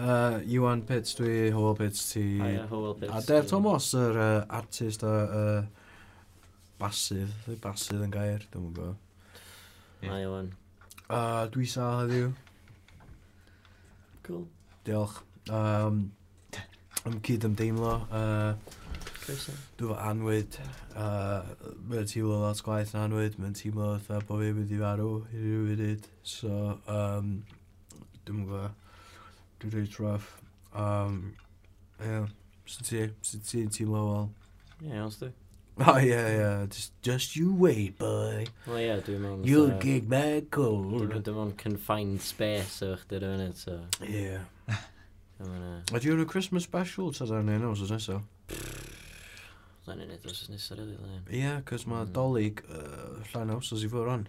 Uh, Iwan Pits, dwi Howell Pits ti... A, yeah, Howell Pits. A Der Thomas, yr er, uh, artist a uh, basydd, dwi basydd yn gair, dwi'n mwyn gwybod. Yeah. A Iwan. Uh, dwi sa heddiw. Cool. Diolch. Um, Ym cyd ymdeimlo. Uh, Dwi fo anwyd. Uh, Mae'n teimlo lot gwaith yn anwyd. Mae'n teimlo fatha bod fi wedi farw i rhyw funud. So, um, dwi'n gwybod dwi'n dweud rough. Um, yeah. Sy'n ti, sy'n ti'n teimlo wel. Ie, yeah, os di. O, yeah, ie. Just, just you wait, boy. Wel, ie, yeah, dwi'n mewn... You'll uh, get back cold. Dwi'n mewn confined space o chdi dwi'n mewn, so... Yeah. Dwi'n do you have a Christmas special ta dan un os oes nesaf? Dan un os nesaf, rydw i. Ie, cos mae mm. dolyg llan os oes i fod on.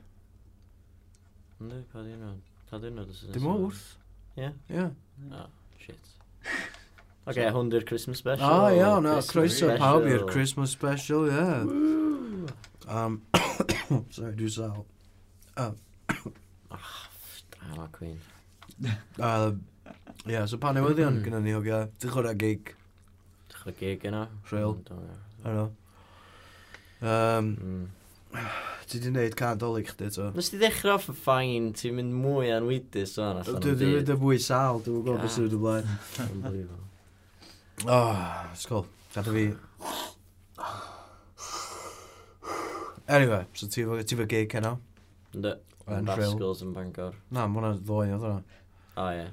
Ynddi, pa di nhw? Pa di nhw? os nesaf? Dim wrth. Ie? Ie. Oh, shit. Oce, okay, hwn di'r Christmas special. O, oh, iawn, no, croeso pawb i'r Christmas special, ie. Yeah. Woo. Um, sorry, dwi'n sal. Ach, drama queen. uh, yeah, so pa newyddion mm. gyda ni, ogia? Dwi'n chwrdd gig. Dwi'n chwrdd gig yna. Rhail. Yno. Um, mm. Ti di wneud can dolyg chdi to. Nes ti ddechrau off y ffain, ti'n mynd mwy anwydus o'n allan o'n Dwi'n mynd y fwy sal, dwi'n gwybod beth sydd wedi blaen. O, sgol, gada fi. Anyway, so ti fo ti fo gig heno? Ynddo, yn Basgles yn Bangor. Na, mae hwnna'n ddoen oedd hwnna. O ie.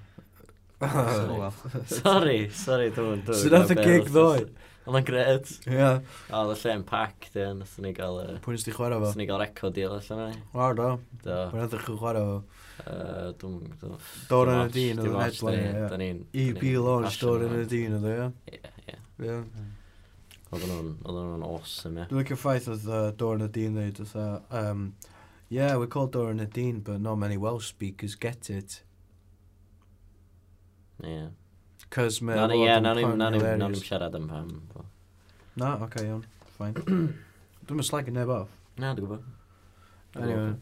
Sorry, sorry, dwi'n dwi'n... Sy'n nath y gig ddoe? Ond o'n gred. Ie. O, oedd y lle yn pac, di, nath ni gael... Pwy'n ysdi chwarae fo? Nath ni gael record deal allan ni. O, do. Do. Pwy'n nath chi'n chwarae fo? Dwi'n... Dor yn y dyn oedd yn headline, ie. EP launch, dor yn y dyn oedd, ie? Ie, ie. Oedden nhw'n awesome, ie. Dwi'n licio ffaith oedd dor yn y dyn ddeud, oedd... E, yeah, we called y dyn, but not many Welsh speakers get it. Ie. Cos mae... Na, ni, ie, na ni'n siarad am pam. Na, oce, okay, iawn. Fine. Dwi'n mynd slagging neb off. Na, dwi'n gwybod. Anyway.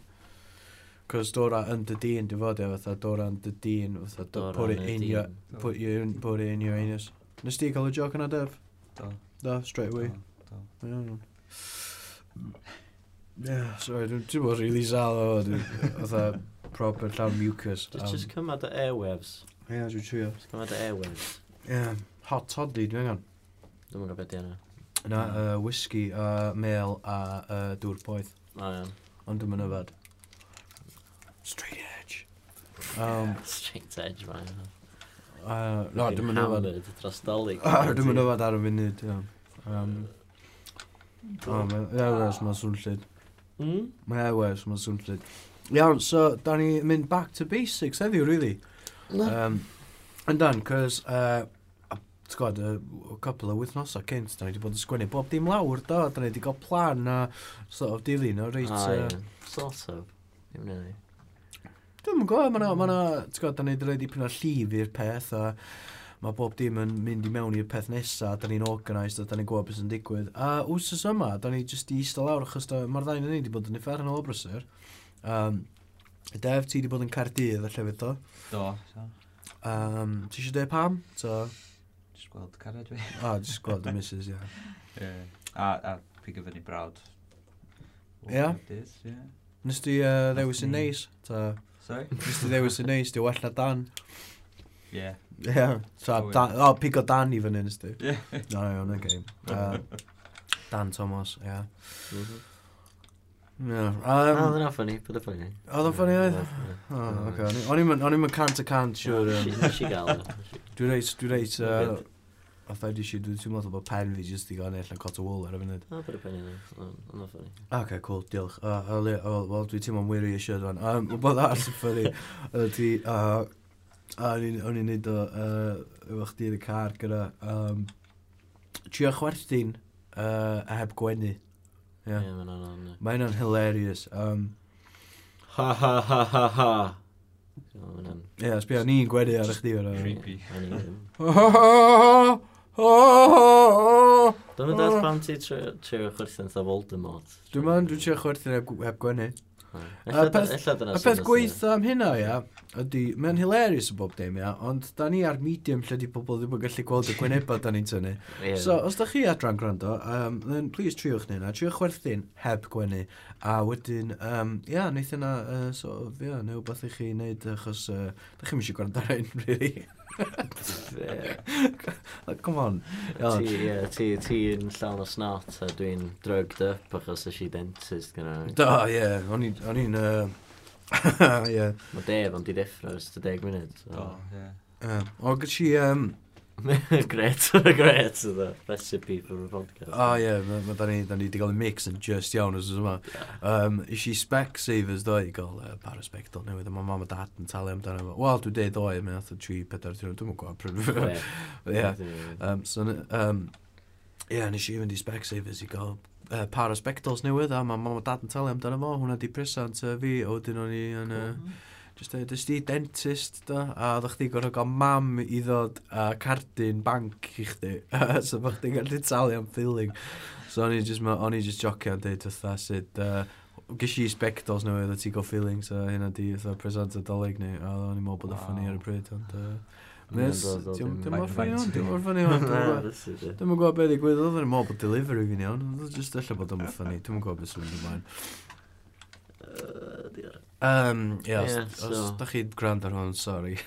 Cos Dora yn dy dyn, dwi'n fod e, fatha Dora yn dy dyn, fatha put it in your, put your, put it in your anus. Nes ti cael y joc yna, Dev? Do. Da, straight away. Do. Do. Yeah, sorry, dwi'n bod really sal o, dwi'n fatha proper llawn mucus. Just, just come out the airwaves. Ie, yeah, dwi'n trio. Sgwmad y Airwaves. Ie, yeah, hot toddy, dwi'n angen. Dwi'n mwyn gwybod yna. Yna, uh, whisky, uh, mel a uh, dŵr poeth. O, iawn. Ond dwi'n mynyfad. Straight edge. Um, Straight edge, mae. Uh, no, dwi'n mynyfad. Dros dolig. Dwi'n mynyfad ar y funud, ie. Um, Mae e Airways mae'n swnllid. Mm? Mae hmm? Airways e mae'n swnllid. Iawn, so, da ni mynd back to basics heddiw, really. No. Um, Yndan, cos, uh, ti'n gwybod, y couple o wythnosau cynt, da ni wedi bod yn sgwennu bob dim lawr, do, da ni wedi cael plan a sort of dilyn, o reit... Oh, yeah. uh, sort of, ddim yn ei. Dwi'n yn gwybod, mae'na, ma ti'n gwybod, da ni wedi rhaid i pyn o llif i'r peth, a mae bob dim yn mynd i mewn i'r peth nesaf, da ni'n organised, a da ni'n gwybod beth sy'n digwydd. A wsos yma, da ni jyst i eistedd lawr, achos mae'r ddain yn ni wedi bod yn effernol o brysur. Um, Def, ti wedi bod yn Cardydd a llefydd do? Do, so. Um, ti eisiau dweud pam? So... Just gweld carad fi. O, oh, just gweld y missus, ia. Yeah. A, a pigo fyny brawd. Ia? Yeah. Nes ti uh, ddewis yn neis? Ta... Sorry? Nes ti ddewis yn neis, di wella dan. Ie. Ie. So, dan, o, pigo dan i fyny nes ti. Ie. No, no, no, okay. Uh, dan Thomas, ia. Yeah. Mhm. Yeah. Um, oh, oedd yna ffynnu, bydd y ffynnu. Oedd o'n ffynnu oedd? O, oce. O'n i'n cant a cant siwr. Nes i gael. Dwi'n reit, dwi'n reit, a ffaid si, dwi'n teimlo bod pen fi jyst i gael neu allan cot o wool ar y funud. O, bydd y pen i ni. O'n o'n ffynnu. Oce, cool, diolch. Wel, dwi'n teimlo'n wir i eisiau dwi'n. Bod ar sy'n ffynnu, ydy, o'n i'n neud o, efo chdi yn y car gyda, um, trio chwerthin, uh, heb gwenu. Yeah. Yeah, mae'n anodd. Mae hynna'n hilarious. Um, Ha ha ha ha ha. Ie, mae'n Ie, yeah, sbio, ni'n gwedu ar eich diwedd. creepy. Dwi'n mynd at pam ti trio trio chwerthin sa Voldemort. ma'n dwi'n trio chwerthin heb, heb gwenu. Y peth, A peth gweitha am hynna, ia, ydy, mae'n hilarious o bob dim, ia, ond da ni ar medium lle di pobl ddim yn gallu gweld y gwyneba da ni'n tynnu. yeah. So, os da chi adran gwrando, um, then please triwch ni yna, triwch werthu'n heb gwenu, a wedyn, um, ia, wneith yna, uh, so, ia, neu beth i chi wneud, achos, uh, da chi'n mysio gwrando ar ein, really. Come on. Ti, oh. yeah, ti, ti'n llawn o snot a dwi'n drugged up achos ys i dentist gyda. Da, ie. Yeah, o'n i'n... Uh, yeah. Mae Dave ond i ddeffro ys 10 munud. So. ie. Uh, o, gyd si... Um, Gret, gret ydw. Recipe for a podcast. O oh, ie, yeah, mae ma, da ni, da ni wedi cael y mix yn just iawn os yma. Um, she spec savers do i gael uh, para spectol newydd, mae mam a dad yn talu amdano fo. Wel, dwi dweud oed, mae'n atho 3-4 3, dwi'n gwybod pryd. Ie, so, um, yeah, nes i fynd i spec savers i gael uh, para spectols newydd, a mae mam a dad yn talu amdano fo, hwnna di presant uh, fi, o dyn o'n i yn... Uh, mm -hmm Just dweud, dys di dentist da, a ddech chi gorfod gael mam i ddod a cardyn banc i chdi. so bych chi'n gallu talu am filling. So o'n i just, ma, o'n i just jocio yn dweud wrtha sut, uh, gysi i spectols newydd a ti gael filling, so hynna di wrtha present adolyg ni. A o'n i'n meddwl bod o ffynnu ar y pryd, ond... Uh, Nes, dim o'r ffynnu hwn, dim o'r ffynnu hwn. Dwi'n gwybod beth i gwybod, oedd yn meddwl bod delivery fi'n iawn, oedd jyst allan bod o'n ffynnu, dwi'n gwybod beth sy'n mynd ymlaen. Um, ie, os, yeah, so. os da chi'n gwrando ar hwn, sorry.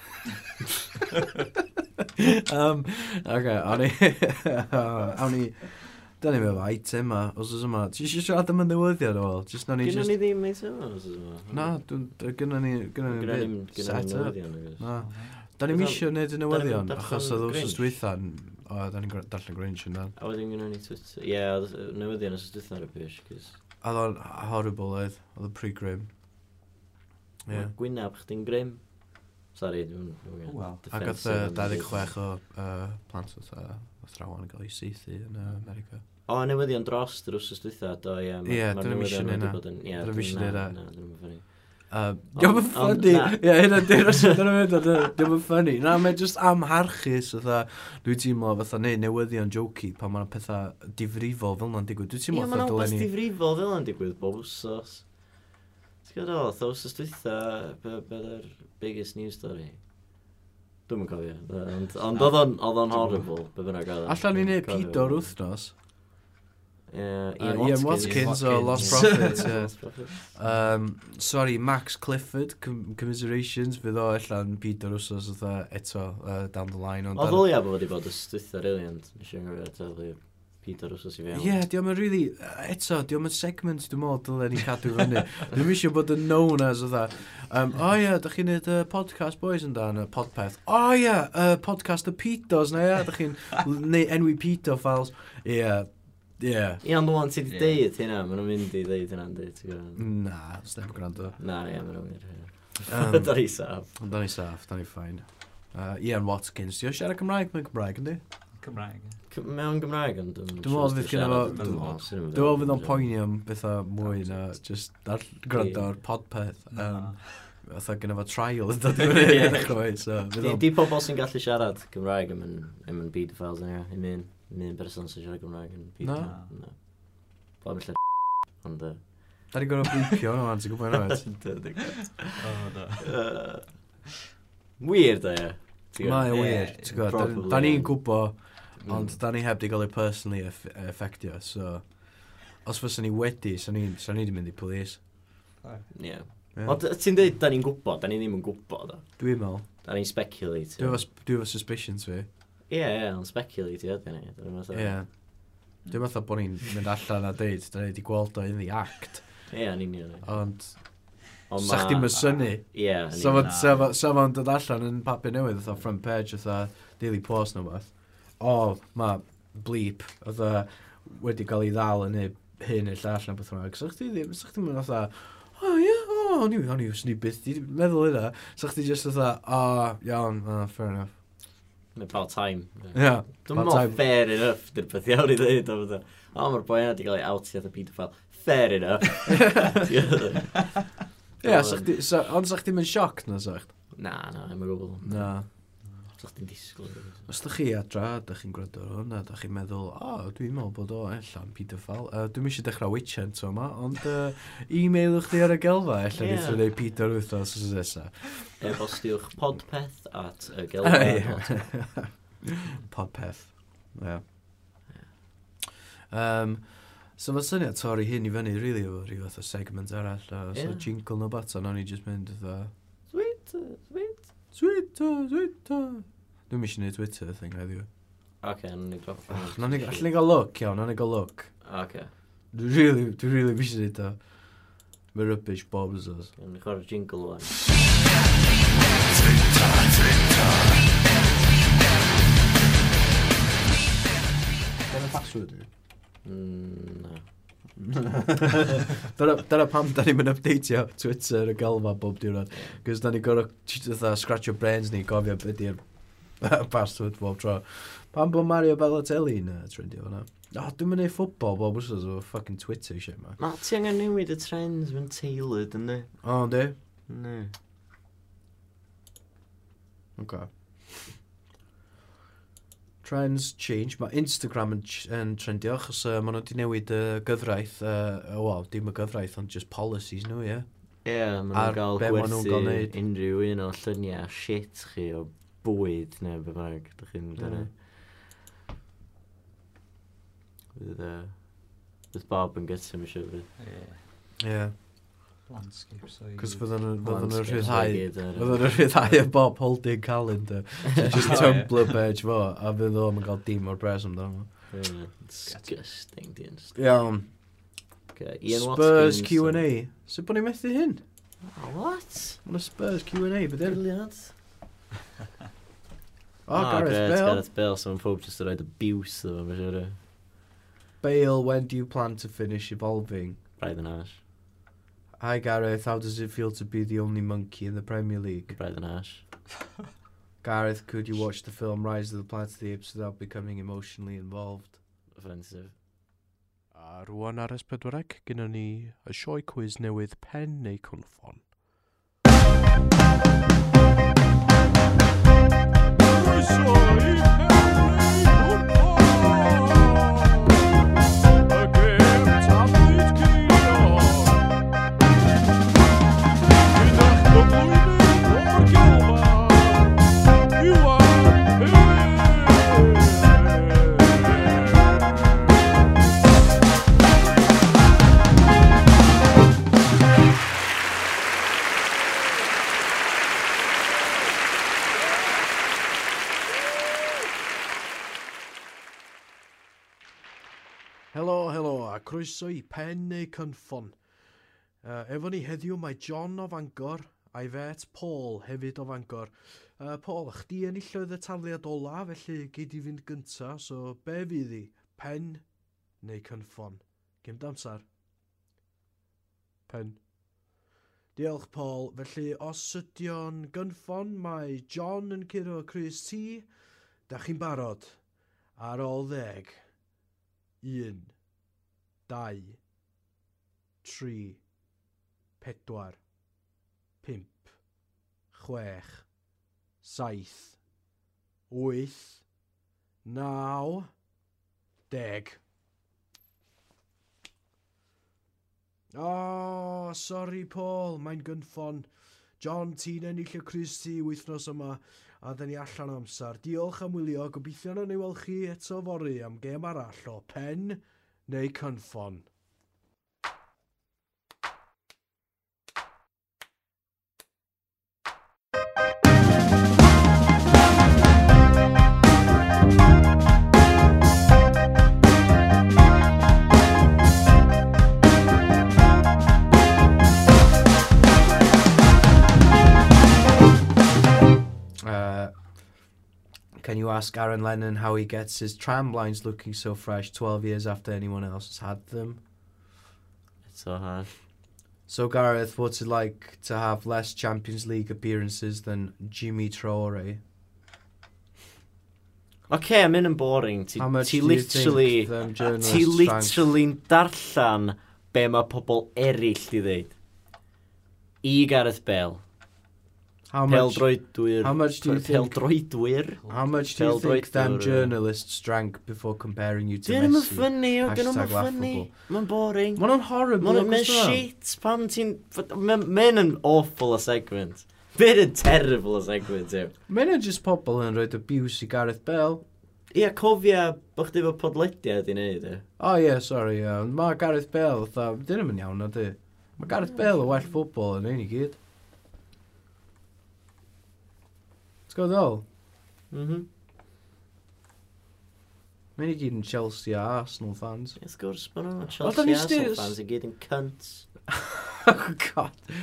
um, okay, awn ni... awn ni... Da ni'n meddwl item ma, os oes yma. Ti eisiau siarad am y newyddiad o fel? Just na ni just... Gynna ni ddim item ma, os oes yma. Na, gynna ni... Gynna ni set up. Na. Da ni'n misio wneud y newyddion, achos oedd os oes dwythan... O, da ni'n darllen Grinch yn dan. A wedyn gynna ni Twitter. Ie, oedd newyddion os oes dwythan ar y pish, cys... Oedd o'n horrible oedd, oedd o'n pre-grim. Yeah. Gwynab chdi'n grym. Sorry, dwi'n... Oh, well. Ac oedd 26 o uh, plant o athrawon yn cael ei seithi yn America. O, newyddion dros yr wrsos dwytha, do, ie. Ie, dyn nhw'n mission yna. Dyn nhw'n mission yna. Dyn nhw'n Diolch yn ffynnu. Ie, hynna, diolch yn ffynnu. Na, mae'n just amharchus, fatha, dwi'n teimlo, fatha, neu newyddion jokey, pan mae'n pethau difrifol fel yna'n digwydd. Dwi'n teimlo, fatha, dylen ni... Ie, mae'n awbos difrifol fel yna'n digwydd, bob wsos. Ti'n gwybod oedd, os ystwytha, beth yw'r biggest news story? Dwi'n mynd cofio, ond ond oedd o'n oedd o'n horrible, be bynnag oedd. Allan ni'n neud pido'r wythnos. Ian Watkins o Lost Profits, ie. Um, sorry, Max Clifford, commiserations, fydd o allan pido'r wythnos oedd eto uh, down the line. Oedd o ia bod wedi bod ystwytha, really, ond nes i'n gwybod eto, Peter os oes i fewn. Ie, yeah, diolch yn really, eto, diolch yn segment dwi'n modd dylen ni cadw fyny. Dwi'n eisiau bod yn known as o dda. Um, o oh, ie, yeah, da chi'n neud uh, podcast boys yn dan, y podpeth. O oh, ie, yeah, uh, podcast y Peters na ie, yeah, da chi'n neud enwi pedophiles. Ie, yeah, Ie. Ie, ond o'n ti wedi deud hynna, maen nhw'n mynd i deud hynna'n deud, ti'n gwybod? Na, os gwrando. Na, ie, maen nhw'n mynd i hynna. Da ni saff. Da ni saff, da ni ffain. Uh, Ian Watkins, ti'n siarad Cymraeg, mae'n Cymraeg, yndi? Cymraeg. Mewn Gymraeg, ond... Dwi'n meddwl fydd gen efo... Dwi'n meddwl fydd o'n poeni am bethau mwy na just gwrando ar podpeth. Fytha gen fo trial yn dod i fyny. Di pobl sy'n gallu siarad Gymraeg yn mynd byd y ffels yna. I mean, un person sy'n siarad Gymraeg yn byd. Na. Bob yn lle ond... Da ni gorau blipio yna, ti'n gwybod yna? Weird, da, ie. Mae weird, ti'n gwybod. Da ni'n gwybod Mm. Ond da ni heb di gael ei personally eff effectio, so... Os fyswn ni wedi, so ni, so ni wedi mynd i polis. Ie. Yeah. Yeah. Ond ti'n dweud, da ni'n gwybod, da ni ddim yn gwybod. Dwi'n meddwl. Da ni'n speculate. Dwi'n efo suspicions fi. Ie, ie, ond speculate i ydyn ni. Ie. Dwi'n meddwl bod ni'n mynd allan a dweud, da ni wedi gweld o in the act. Ie, yn union. Ond... Ond ma... Sa'ch ti'n mysynu. Ie. So fo'n dod allan yn papur newydd, fatha front page, fatha Daily Post neu beth o, mae bleep, oedd wedi cael ei ddal yn hyn i'r llall na beth yma. Sa'ch ti ddim, sa'ch ti'n mynd o o ie, o, o'n i, o'n i, o'n i byth di meddwl yna. Sa'ch ti just oedd o, iawn, o, fair enough. Mae pal time. Ie. Dwi'n mor fair enough, dy'r beth iawn i ddweud. O, mae'r boi yna wedi cael ei outio at y pedophile. Fair enough. Ie, ond sa'ch ti'n mynd sioc na sa'ch? Na, na, ddim yn gwbl. Na. Sa'ch ti'n disgwyl. Os ydych chi adra, ydych chi'n gwrando ar hwn, a ydych chi'n meddwl, o, oh, dwi'n meddwl bod o ella'n pedophile. Uh, dwi'n eisiau dechrau witchen to yma, ond uh, e-mailwch chi ar y gelfa, ella yeah. ni'n gwneud Peter wythnos os ysa. E-bostiwch podpeth at y gelfa. podpeth. Yeah. Um, so mae syniad torri hyn i fyny, really, o rhyw fath o segment arall, o, yeah. so jingle no bat, ond o'n i just mynd, Sweet, sweet. Sweet, sweet. Dwi'n mis i wneud Twitter thing heddiw. Ok, na'n ni drop. Na'n ni gael look, iawn, na'n ni gael look. Ok. Dwi'n really, dwi'n really mis i wneud o. Mae rybys bob yn sos. Na'n ni chwarae jingle o'n. Dyna password yw? Mm, na. dyna, dyna pam da ni'n mynd updateio Twitter y galfa bob diwrnod. Cos da ni'n gorau scratch your brains ni gofio beth ydy'r password bob tro. Pan bod Mario Balotelli yn uh, trendio fyna? O, oh, dwi'n mynd i ffwbol bob wrth o fucking Twitter shit, man. Na, ti angen newid y trends mewn tailored, ynddi? O, oh, di? Ne. OK. Trends change. Mae Instagram yn, yn trendio, achos uh, maen nhw wedi newid y uh, gyfraith, uh, wel, dim y gyfraith, ond just policies nhw, ie. Ie, yeah, maen nhw'n gael gwerthu unrhyw un o lluniau shit chi o bwyd neu beth bynnag, ydych chi'n mynd mm. Fydd, uh, fydd Bob yn gytio mi siw fydd. Ie. Landscapes o i... Cos fydden nhw'n rhyddhau... Fydden nhw'n rhyddhau y Bob Holding calendar. Just oh, Tumblr page fo, a fydd o'n cael dim o'r bres amdano. Disgusting, di'n Iawn. Spurs Q&A. Sut bod ni'n methu hyn? Oh, what? Mae'n Spurs Q&A, bydd Brilliant. Oh, oh Gareth great, Bale. Gareth Bale, so mae'n pob just yn rhaid abuse ddo, mae'n siwr. Bale, when do you plan to finish evolving? Braidd yn ash. Hi Gareth, how does it feel to be the only monkey in the Premier League? Braidd yn ash. Gareth, could you watch the film Rise of the Planet of the Apes without becoming emotionally involved? Offensive. A rwan ar S4C, gyda ni y sioe quiz newydd pen neu cwnffon. sorrir. croeso i pen neu cynffon. Uh, efo ni heddiw mae John o Fangor a'i fet Paul hefyd o Fangor. Uh, Paul, chdi yn illoedd y taliad ola, felly gei di fynd gynta, so be fydd i? Pen neu cynffon? Gym damsar. Pen. Diolch, Paul. Felly, os ydio'n gynffon, mae John yn curo Chris T. Da chi'n barod. Ar ôl ddeg. Un dau, tri, pedwar, pump, chwech, saith, wyth, naw, deg. O, oh, sorry Paul, mae'n gynffon. John, ti'n ennill y Chris T wythnos yma, a dyn ni allan amser. Diolch am wylio, gobeithio na ni weld chi eto fory am gêm arall o pen Nee, kein Can you ask Aaron Lennon how he gets his tram lines looking so fresh 12 years after anyone else has had them? It's so hard. So, Gareth, what's it like to have less Champions League appearances than Jimmy Traore? OK, I'm yn and boring. Ti, How much ti do you literally, think them journalists Ti literally'n darllan be mae pobl eraill di ddeud. I Gareth Bale, How much, Peldroedwyr. How much do you think... Peldroedwyr. How much do you think them journalists drank before comparing you to Messi? Dyn nhw'n ffynnu, dyn nhw'n ffynnu. Mae'n boring. Mae'n horrible. Mae'n ma shit pan ti'n... Mae'n yn awful a segment. Mae'n yn terrible a segment, yw. Mae'n yn just pobl yn rhoi abuse i Gareth Bell. Ia, cofia bod chdi fo podlediad i wneud, e? O, ie, yeah, sorry, ie. Mae Gareth Bell, dyn nhw'n iawn, o, di. Mae Gareth Bell yn well ffobl yn ein i gyd. T'w gwybod ddol? Mhm. Mae'n i gyd yn Chelsea a Arsenal fans. Wrth gwrs, bod nhw'n Chelsea a Arsenal fans i gyd yn cunts. oh, God.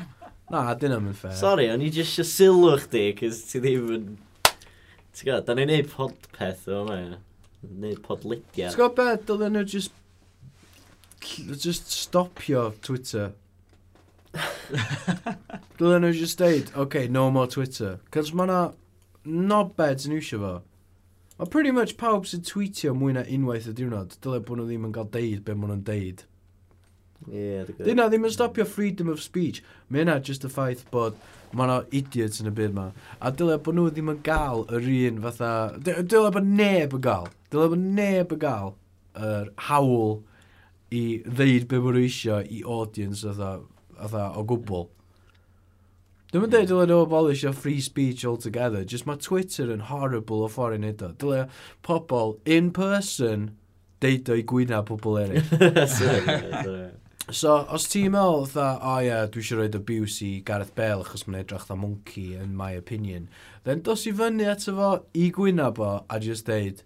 Na, dyn nhw'n fair. Sorry, o'n i just eisiau sylw chdi, cys ti ddim yn... Ti'n gwybod, da ni'n neud podpeth o yma, ia. Neud podlidia. Ti'n gwybod beth, dylen nhw just... Just stopio Twitter. dylen nhw just deud, okay, no more Twitter. Cos mae na nobeds yn iwsio fo. Mae pretty much pawb sy'n tweetio mwy na unwaith y diwrnod, dylai bod nhw ddim yn cael deud be maen nhw'n deud. Yeah, Dyna ddim yn stopio freedom of speech. Mae yna just y ffaith bod mae yna idiots yn y byd ma. A dylai bod nhw ddim yn gael yr un fatha... Dylai bod neb yn gael. Dylai bod neb yn gael yr hawl i ddeud be maen nhw eisiau i audience fatha, fatha o gwbl. Dwi'n mynd dweud dylai nhw abolish o free speech altogether, just mae Twitter yn horrible o ffordd i wneud o. Dylai pobl in person deud o'i gwyna pobl eraill. So, os ti'n meddwl, dda, o oh, ie, yeah, dwi eisiau rhoi abuse i Gareth Bale achos mae'n edrych dda monkey, in my opinion, then dos i fyny ato fo i gwyna bo a just deud,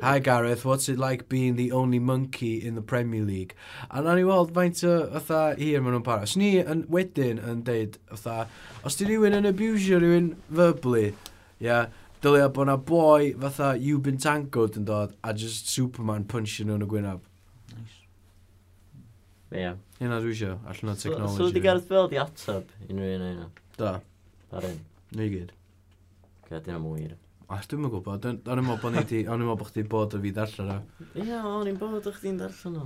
Hi Gareth, what's it like being the only monkey in the Premier League? A na ni weld faint o fatha hir maen nhw'n para. Os ni yn, wedyn yn deud fatha, os di rhywun yn abusio rhywun verbally, yeah, dylia bod na boi fatha you've been tangled yn dod a just Superman punching nhw'n y gwynaf. Nice. Yeah. Hynna dwi eisiau, allan o technology. So, so di Gareth Bale di atab unrhyw un o'n hynna? Da. Ar un. Neu gyd. Gadyn dyna mwy. A dwi'n yn gwybod, o'n i'n meddwl bod ni di, o'n i'n meddwl bod chdi bod o fi darllen o. Ie, o'n i'n bod o chdi'n darllen o.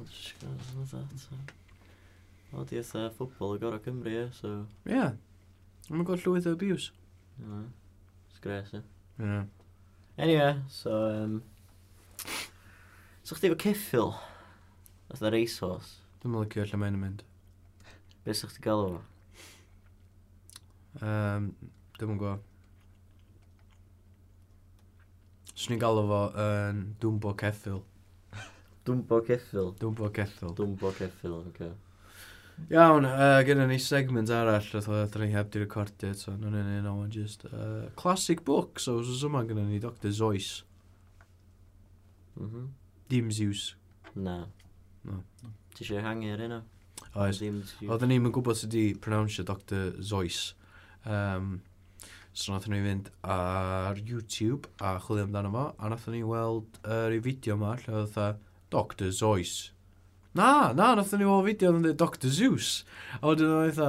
O, di eitha ffwbol y gorau Cymru, e, so... Ie. Yeah. Mae'n gweld llwyth o abuse. Ie. It's e. Ie. Anyway, so... Um, so chdi efo ceffil? Oedd y racehorse? Dwi'n meddwl cio lle mae'n mynd. Be sy'ch ti galw fo? Um, dwi'n meddwl. Swn i'n galw fo yn uh, Dwmbo Ceffil. Dwmbo Ceffil? Dwmbo Ceffil. Dwmbo Ceffil, oce. Okay. Iawn, uh, gyda ni segment arall, oedd oedd ni heb di recordio eto, nhw'n un un o'n just. Uh, classic book, so os yma gyda ni Dr Zeus. Mm -hmm. Dim Zeus. Na. No. Ti eisiau hangi ar yna? Oes. Oedden ni'n gwybod sydd wedi pronouncio Dr Zeus. Um, So nath ni fynd ar YouTube a chwilio amdano fo, a nath ni weld uh, rhyw fideo yma lle oedd dda Dr. Zeus. Na, na, nath ni weld fideo yn dweud Dr. Zeus. A wedyn oedd dda,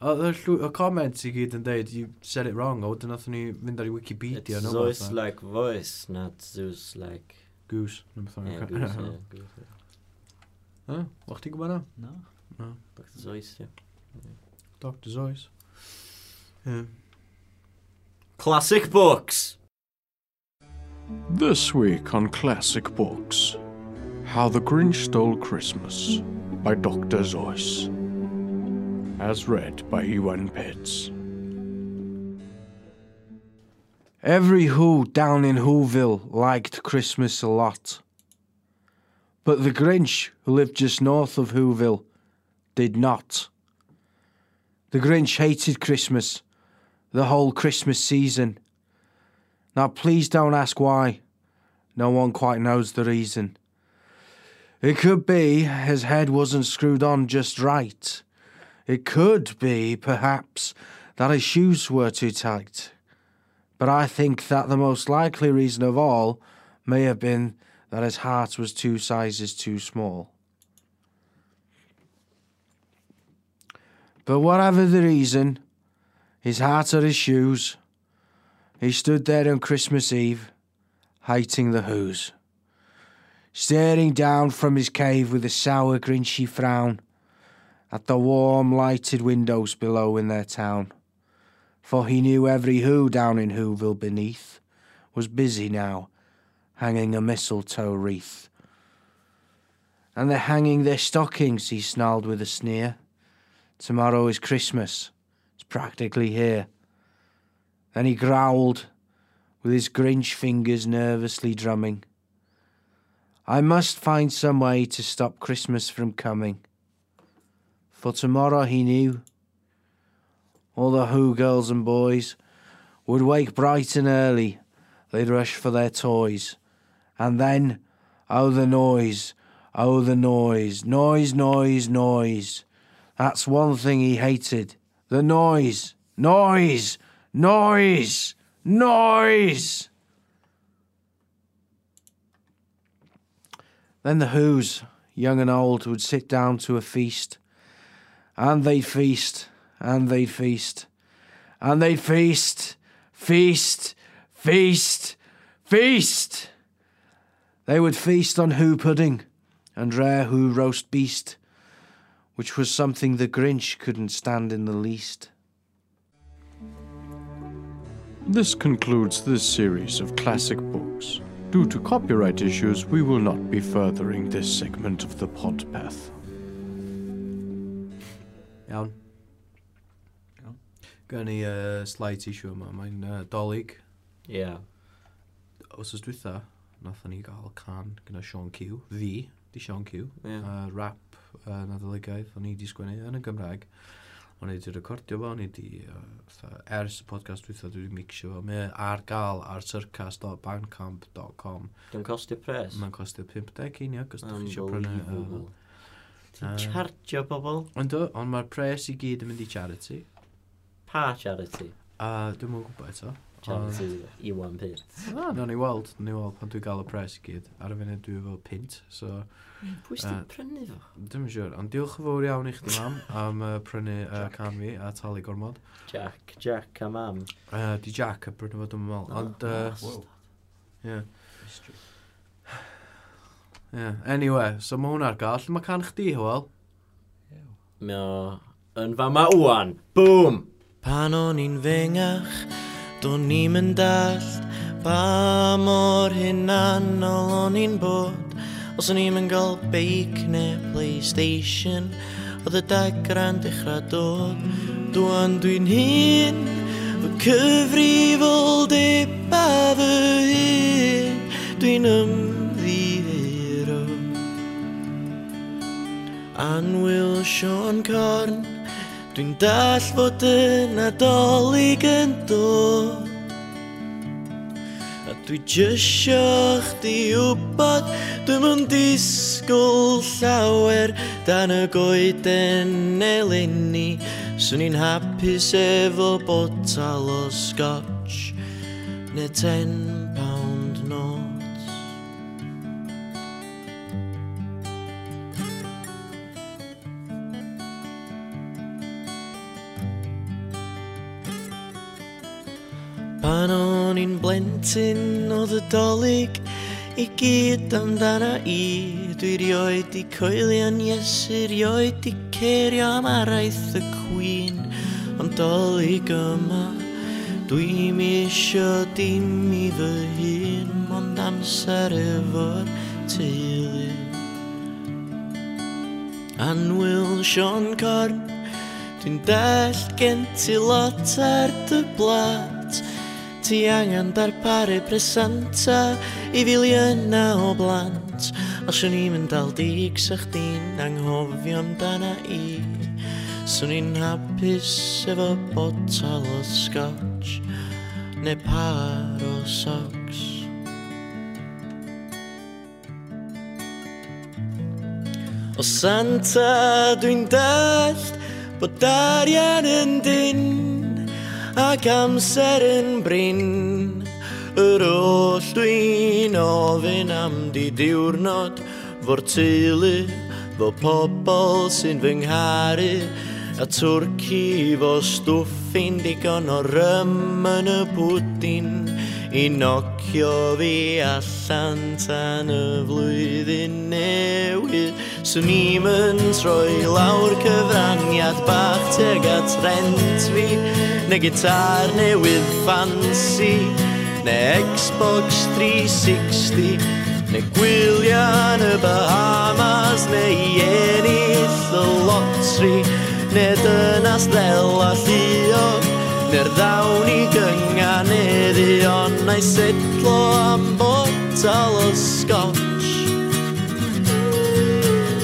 y comments i gyd yn dweud, you said it wrong, a wedyn nath ni fynd ar i Wikipedia. It's Zeus like voice, not Zeus like... Goose. Yeah, goose, yeah, goose. yeah. Huh? Wach ti'n gwybod na? No. No. Doctor Zeus, yeah. Dr Zeus. Yeah. Classic books! This week on Classic Books How the Grinch Stole Christmas by Dr. Zeus. As read by Ewan Pitts. Every Who down in Whoville liked Christmas a lot. But the Grinch, who lived just north of Whoville, did not. The Grinch hated Christmas, the whole Christmas season. Now, please don't ask why. No one quite knows the reason. It could be his head wasn't screwed on just right. It could be, perhaps, that his shoes were too tight. But I think that the most likely reason of all may have been that his heart was two sizes too small. But whatever the reason, his heart or his shoes, he stood there on Christmas Eve, hating the Who's. Staring down from his cave with a sour, grinchy frown at the warm, lighted windows below in their town. For he knew every Who down in Whoville beneath was busy now, hanging a mistletoe wreath. And they're hanging their stockings, he snarled with a sneer. Tomorrow is Christmas. Practically here. Then he growled, with his Grinch fingers nervously drumming. I must find some way to stop Christmas from coming. For tomorrow he knew all the Who girls and boys would wake bright and early. They'd rush for their toys. And then, oh the noise, oh the noise, noise, noise, noise. That's one thing he hated. The noise, noise, noise, noise. Then the Who's, young and old, would sit down to a feast. And they'd feast, and they'd feast, and they'd feast, feast, feast, feast. They would feast on Who pudding and rare Who roast beast, which was something the Grinch couldn't stand in the least. This concludes this series of classic books. Due to copyright issues, we will not be furthering this segment of the podpath. Iawn. Iawn. Gan ni uh, slight issue yma. Mae'n uh, dolyg. Ie. Yeah. Os ys dwytha, nathon ni gael can gyda Sean Q. Fi, di Sean Q. Ie. Uh, rap uh, na o'n i wedi sgwennu yn y Gymraeg. O'n i wedi recordio fo, o'n i wedi, uh, ers y podcast dwi wedi mixio fo. Mae e ar gael ar circas.bandcamp.com. Dwi'n costio pres? Mae'n costio 50 ceiniog, os ydych chi eisiau prynu. Ti'n chargio bobl? Ond on, mae'r pres i gyd yn mynd i charity. Pa charity? Uh, dwi'n mwyn gwybod eto. Charity i wan pint. Na, no, ni weld, ni weld pan dwi'n gael y pres i gyd. Ar y funud dwi efo pint, so... Pwy sy'n prynu fo? Dwi'n yn siŵr, ond diolch yn fawr iawn i chdi mam am uh, prynu uh, can fi a talu gormod. Jack, Jack a mam. Uh, di Jack a prynu fo dwi'n meddwl, ond... Uh, yeah. yeah. Anyway, so mae hwnna'r gael. Lle mae can chdi, Hywel? Mae o yn fama wwan. Boom! Pan o'n i'n fengach, Do'n ni'n mynd dallt pa mor hunanol o'n i'n bod? Os o'n i'n mynd gael beic neu Playstation Oedd y dagran dechrau dod. Dwan dwi'n hun Fy cyfrifol dip a fy hun Dwi'n ymddihero. Anwyl Sean Corn Dwi'n dall fod yn adolyg yn dod A dwi jysio chdi wbod. Dwi'n mynd disgwyl llawer Dan y goeden eleni. Swn i'n hapus efo botal o scotch Neu ten plentyn oedd y dolyg i gyd amdana i Dwi rioed i coelion Iesu rioed i cerio am araith y cwyn. Ond dolyg yma Dwi'm isio dim i fy hun Ond amser efo'r teulu. Anwyl Sean Corn Dwi'n dell gen ti lot ar dy blad ti angen darparu presenta i filiyna o blant. Os o'n i'n mynd al dig sa chdi'n anghofio amdana i Swn i'n hapus efo botal o scotch neu par o socks. O Santa dwi'n dallt bod arian yn dyn ac amser yn brin Yr oll dwi'n ofyn am di diwrnod Fo'r teulu, fo pobl sy'n fy ngharu A twrci fo stwffin digon o rym yn y pwdin i nocio fi allan tan y flwyddyn newydd. Swn i'm yn troi lawr cyfraniad bach teg at rent fi Neu gitar newydd fancy Neu Xbox 360 Neu gwyliau y Bahamas Neu ennill y lotri Neu dynas ddel a lliog Nerdawn i gyngan eddion Na'i setlo am botal o scotch.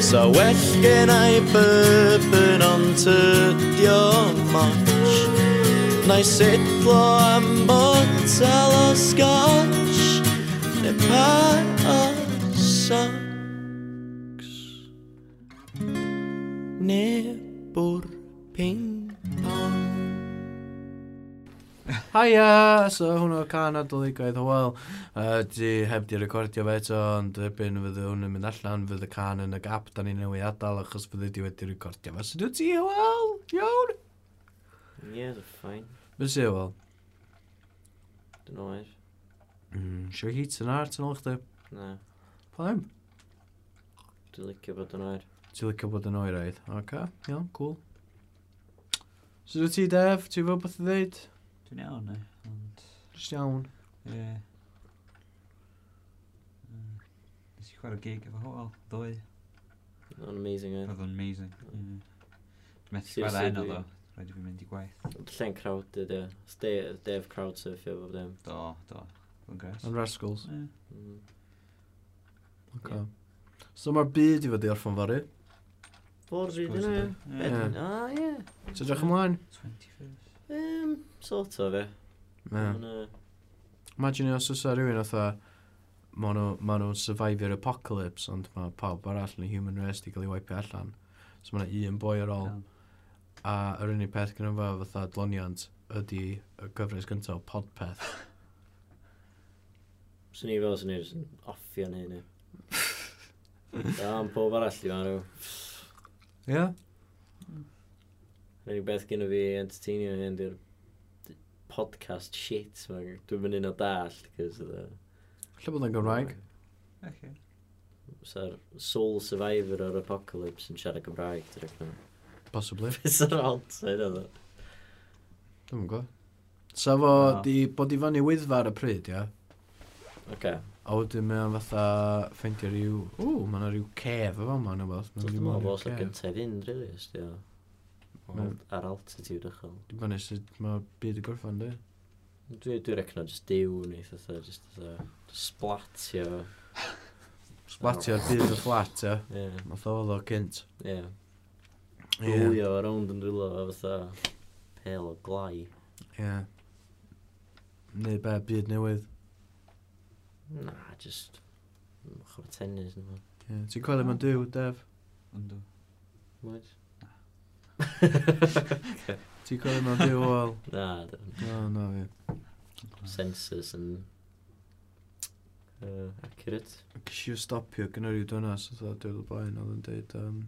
Sa well gen i bourbon ond tydio moch. Na'i setlo am botal o scotch Ne pa o socks. Ne bwr ping haia, so hwnnw can adolygoedd hwyl. Uh, di heb di recordio fe eto, ond erbyn fydd hwn yn mynd allan, fydd y can yn y gap da ni'n newid adael, achos fydd di wedi recordio fe. So dwi ti, hwyl, iawn? Yeah, they're fine. Be si hwyl? Dyn nhw eich. Mm, sure heat yn ar, ti'n ôl chdi? Na. Pa ddim? Dwi'n licio bod yn oer. Ti'n licio bod yn oer, aid? Oce, okay. iawn, yeah, cool. So dwi ti, Dev, ti'n fawr beth i ddeud? Dwi'n iawn, ne? Ond... Just iawn. Ie. Yy, Nes i chwarae gig efo hoel, ddoe. Mae'n amazing, eh? e. Roedd o'n amazing. ie. Mm. Dwi'n methu Seriously, chwarae dwi- ddo. Rhaid i fi mynd i gwaith. Lle'n crowded, e. Ste- Def crowd surfio fo ddim. Do, do. Dwi'n gres. Yn Rascals. Ie. Mm. Okay. So mae'r byd i fod i orffan fory. Ford rydyn Supposedly. e. Ie. Bedwyn. Ah, ie. So drach ymlaen. 21st. Um, sort of, ie. Yeah. Uh... Imagine os oes rhywun oedd maen nhw'n ma nhw survivor apocalypse, ond mae pawb arall yn y human race di cael ei waipio allan. So mae yna un boi ar ôl. Yeah. A yr unig peth gyda fo fatha dloniant ydy y gyfres gyntaf podpeth. Swn i fel swn i'n offio neu hynny. am pob arall i fan rhyw. Ie? Yeah. Yn unig beth gyda fi entertainio hyn di'r podcast shit. Dwi'n mynd un o dallt. Lle bod yn Gymraeg? Okay. Sa'r soul survivor o'r apocalypse yn siarad Gymraeg. Possibly. Fysa'r outside oedd o. Dwi'n gwybod. Sa fo oh. di bod i fyny wyddfa ar y pryd, ia? Oce. A wedyn mae o'n fatha ffeindio rhyw... Ww, mae yna rhyw cef efo yma, neu beth. Dwi'n meddwl bod o'n gyntaf i fynd, rili, ysdi o ar altitude ychel. Dwi'n bannu sut mae byd y gorffan, dwi? Dwi'n dwi recno just diw ni, fatha, just fatha, splatio. Splatio ar byd y fflat, ia? Ie. Mae oedd o cynt. Ie. Gwylio ar rownd yn rwylo, fatha, pel o glai. Ie. Neu be, byd newydd. Na, just... Chwbeth tennis. Ie. Ti'n coelio mewn diw, Dev? Ynddo. What? Ti'n gwybod mewn byw wel? Na, dyn. No, no, fi. Sensors yn... Uh, accurate. Cys i'w stopio gyda rhyw dynas, oedd o dwi'n blaen, oedd yn dweud... Um,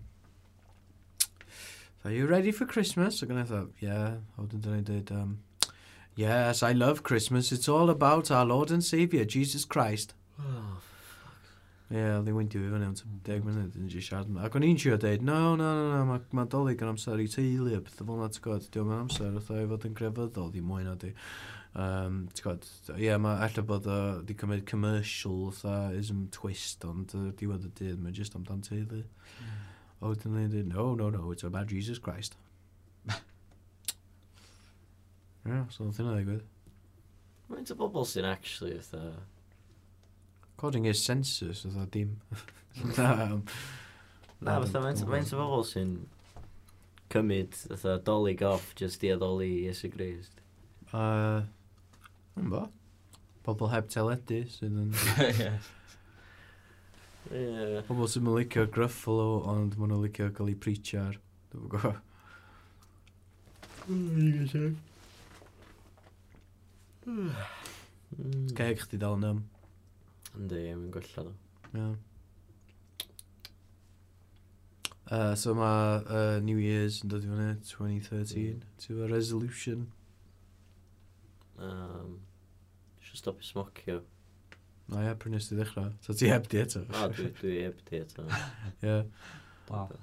Are you ready for Christmas? Ac yn eitha, yeah. A wedyn dyna'n dweud, um, yes, I love Christmas. It's all about our Lord and Saviour, Jesus Christ. Oh, Ie, yeah, oedd hi'n weindio fi fyny am 10 munud yn just siarad. yma. Ac o'n i'n siarad dweud, no, no, no, no, mae ma dolyg yn amser i teulu a beth o fel na, ti'n gwybod, diolch yn amser, oedd i fod yn grefyddol, di mwyn o di. Um, ti'n gwybod, ie, yeah, mae allai bod o di cymryd commercial, oedd ism twist, ond uh, diwedd y dydd, mae'n just amdan teulu. Mm. A wedyn ni'n dweud, no, no, no, it's about Jesus Christ. Ie, yeah, so oedd hynna ddigwydd. Mae'n ta bobl sy'n actually, oedd According his census, oedd o dim. na, um, na, fatha, mae'n bobl sy'n cymryd, fatha, dolig off, just i addoli Iesu Grist. Uh, yn bo. Pobl heb teledu sydd yn... yes. Yeah. Pobl sy'n licio Gruffalo, ond maen nhw'n licio cael ei preachio ar. Dwi'n gwybod. Mm. gwybod. Hmm. Ceg chdi dal yn ym. Yndi, mae'n gwella nhw. Yeah. Uh, so mae uh, New Year's yn dod i fyny 2013. Mm. To a resolution. Um, Eisiau stopio smocio. Na ie, pryn nes ti ddechrau. So ti heb di eto. O, dwi, dwi heb di eto. Ie. Wow.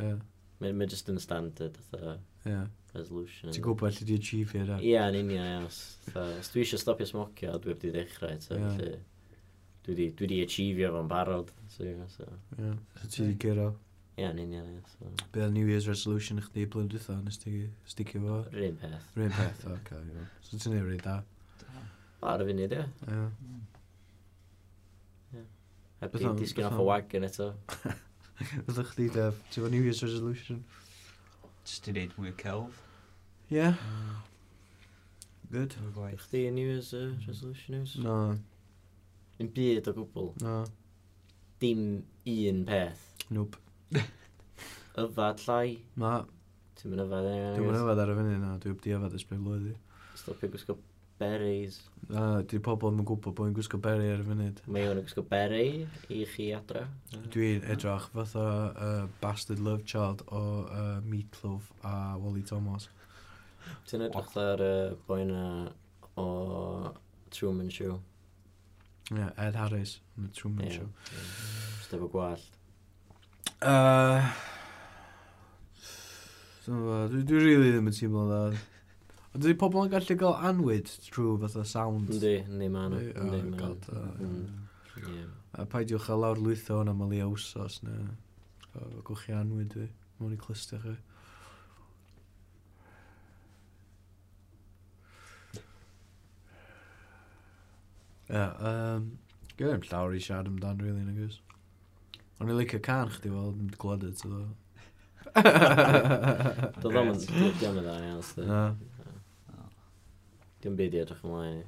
Ie. Mae'n just yn standard, atho. Ie. Resolution. Ti'n gwybod lle di achieve hynna? Ie, yn union, ie. Os dwi eisiau stopio smocio, dwi heb di ddechrau eto. Ie dwi di, dwi di achievio fo'n barod. So, so. Yeah. So, ti di gero? Ie, yn union, ie. So. Be New Year's resolution i chdi blwyddyn dwytha, nes ti sticio fo? Rhyn peth. Rhyn peth, o, Okay, yeah. So ti'n ei wneud da? Ar y funud, ie. Ie. A di disgyn off y wagon eto. Fydda chdi, Dev, ti'n fo New Year's resolution? Just i wneud mwy o celf. Ie. Mm. Good. Chdi New Year's uh, resolution is? No. Yn byd o gwbl. No. Dim un peth. Nwb. yfad llai. Ma. Ti'n mynd yfad enw. Dwi'n mynd yfad ar y fyny na. Dwi'n di yfad ysbryd blwydd. Stopio gwisgo berries. Na, di pobl yn gwybod bod yn gwisgo berry ar y funud. Mae o'n gwisgo berry i chi adra. Dwi'n edrych fatha uh, Bastard Love Child o uh, Meatloaf a Wally Thomas. Ti'n edrych ar y uh, boi na o Truman Show. Yeah, Ed Harris yn y Truman yeah. Show. Yeah. Stefo Gwallt. Uh, dwi, dwi really ddim yn teimlo dda. Ond ydy pobl yn gallu gael anwyd trwy fatha sound? Ynddi, ynddi ma nhw. Ynddi oh ma nhw. Oh, mm. A paidiwch a lawr lwytho hwnna ma liawsos neu gwch chi anwyd fi. Mwyn i clystu chi. Yeah, um, Gwyd llawer i siarad amdan, really, na gwrs. Ond i'n licio can chdi fel, yn glwyd it, oedd o. Doedd o'n ddim yn dda iawn, sdi. Na. Dim byd i edrych ymlaen.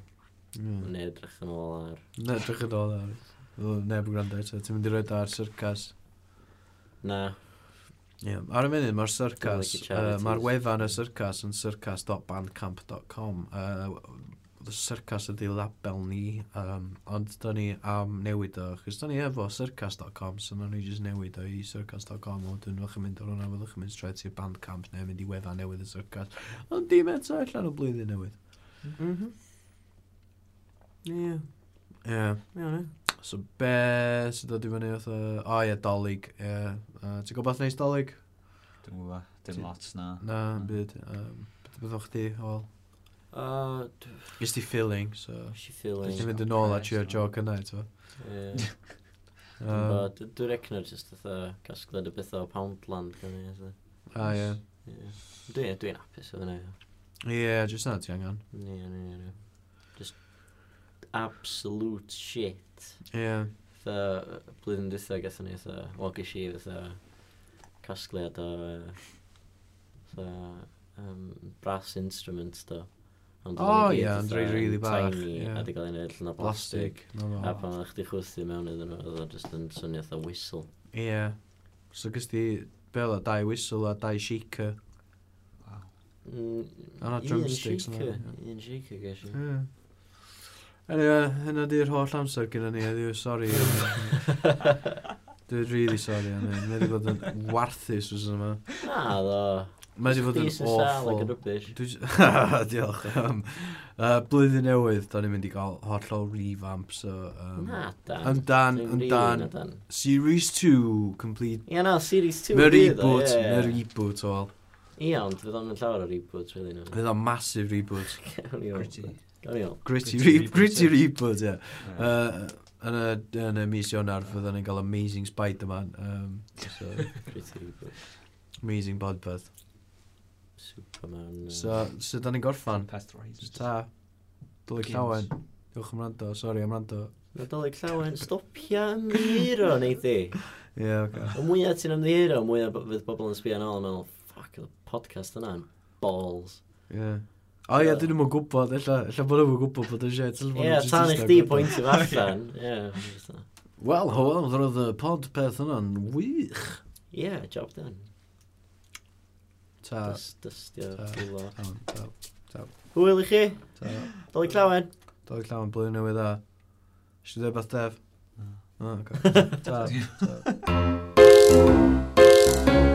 Ne edrych yn ôl ar. Ne drach yn ôl ar. Neb yn gwrando eto. Ti'n mynd i roed ar syrcas? Na. Ie, ar y munud mae'r syrcas, Like uh, mae'r wefan y syrcas yn syrcas.bandcamp.com. Uh, syrcas ydi label ni, um, ond da ni am newid o, chys da ni efo syrcas.com, so na ni jyst newid o i syrcas.com, ond dwi'n fach yn mynd o'r hwnna, fyddwch yn mynd straight i'r bandcamp, neu mynd i wefan newydd y syrcas, ond dim eto allan o blwyddyn newydd. Mhm. Ie. Ie. Ie, So be sydd dod i fyny oedd... O ie, dolyg. Ie. Ti'n gwybod neis dolyg? Dwi'n gwybod. Dim lot na. Na, byd. Um, Beth o'ch chi, Hywel? Uh, Ys ti feeling, so... Ys feeling. Ys ti mynd yn ôl at your joke yna, eto. Dwi'n um, recno jyst oedd casgled y beth o Poundland gan i. A, ie. Dwi'n apus o fyny. Ie, jyst na ti angen. Ie, ie, ie. Just absolute shit. Ie. Fytha, blwyddyn dwytho gatho ni, fytha, wel gysi, fytha, casgliad o, fytha, um, brass instruments, do. Ond o oh, ie, ond rei rili bach. Tiny, yeah. a di gael ei wneud allan o blastig. A pan o'ch di chwythu mewn iddyn nhw, oedd o just yn swnio eitha whistle. Ie. So gys di bel a dau whistle a dau shaker. Wow. Mm, Yna drumsticks. Un shaker, gesh i. Yeah. Anyway, hynna di'r holl amser gyda ni, heddiw, sori. Dwi'n really sorry am hyn. Mae wedi bod yn warthus wrth yma. Na, ddo. Mae wedi bod yn awful. Diolch. Um, uh, blwyddyn newydd, da ni'n mynd i gael hollol revamp. So, um, na, dan. Ymdan, ymdan. Series 2, complete. Ie, yeah, na, no, Series 2. Mae reboot, yeah, mae reboot o al. Ie, ond fydd o'n llawer o reboots, really. No. Fydd o'n massive reboot. Gritty. Gritty, re gritty reboot, ie. Yeah. Uh, yn y, yn y mis Ionar, fyddwn ni'n cael Amazing Spider-Man. Um, so, Amazing Bodpeth. Superman... So, so da ni'n gorffan. Pest Just ta. Dylig llawen. Diolch am rando, sori am rando. Na dylig llawen, stopia ymddihiro, neud di. Ie, yeah, oce. Okay. Y mwyaf ti'n ymddihiro, y mwyaf fydd bobl yn sbio yn ôl yn meddwl, ffac, y podcast yna'n balls. Ie. Yeah. O ie, dyn nhw'n gwybod, illa, illa bod nhw'n gwybod bod y shit. Ie, tan i chdi pwynt i allan. Wel, hwyl, roedd y pod peth yna'n wych. Ie, yeah, job done. Ta. Dystio. Ta. Ta. Hwyl i chi. Ta. Dolly clawen. Dolly clawen blwyddyn newydd a. Ysdi dweud beth def? No. Oh, okay. Ta. Ta.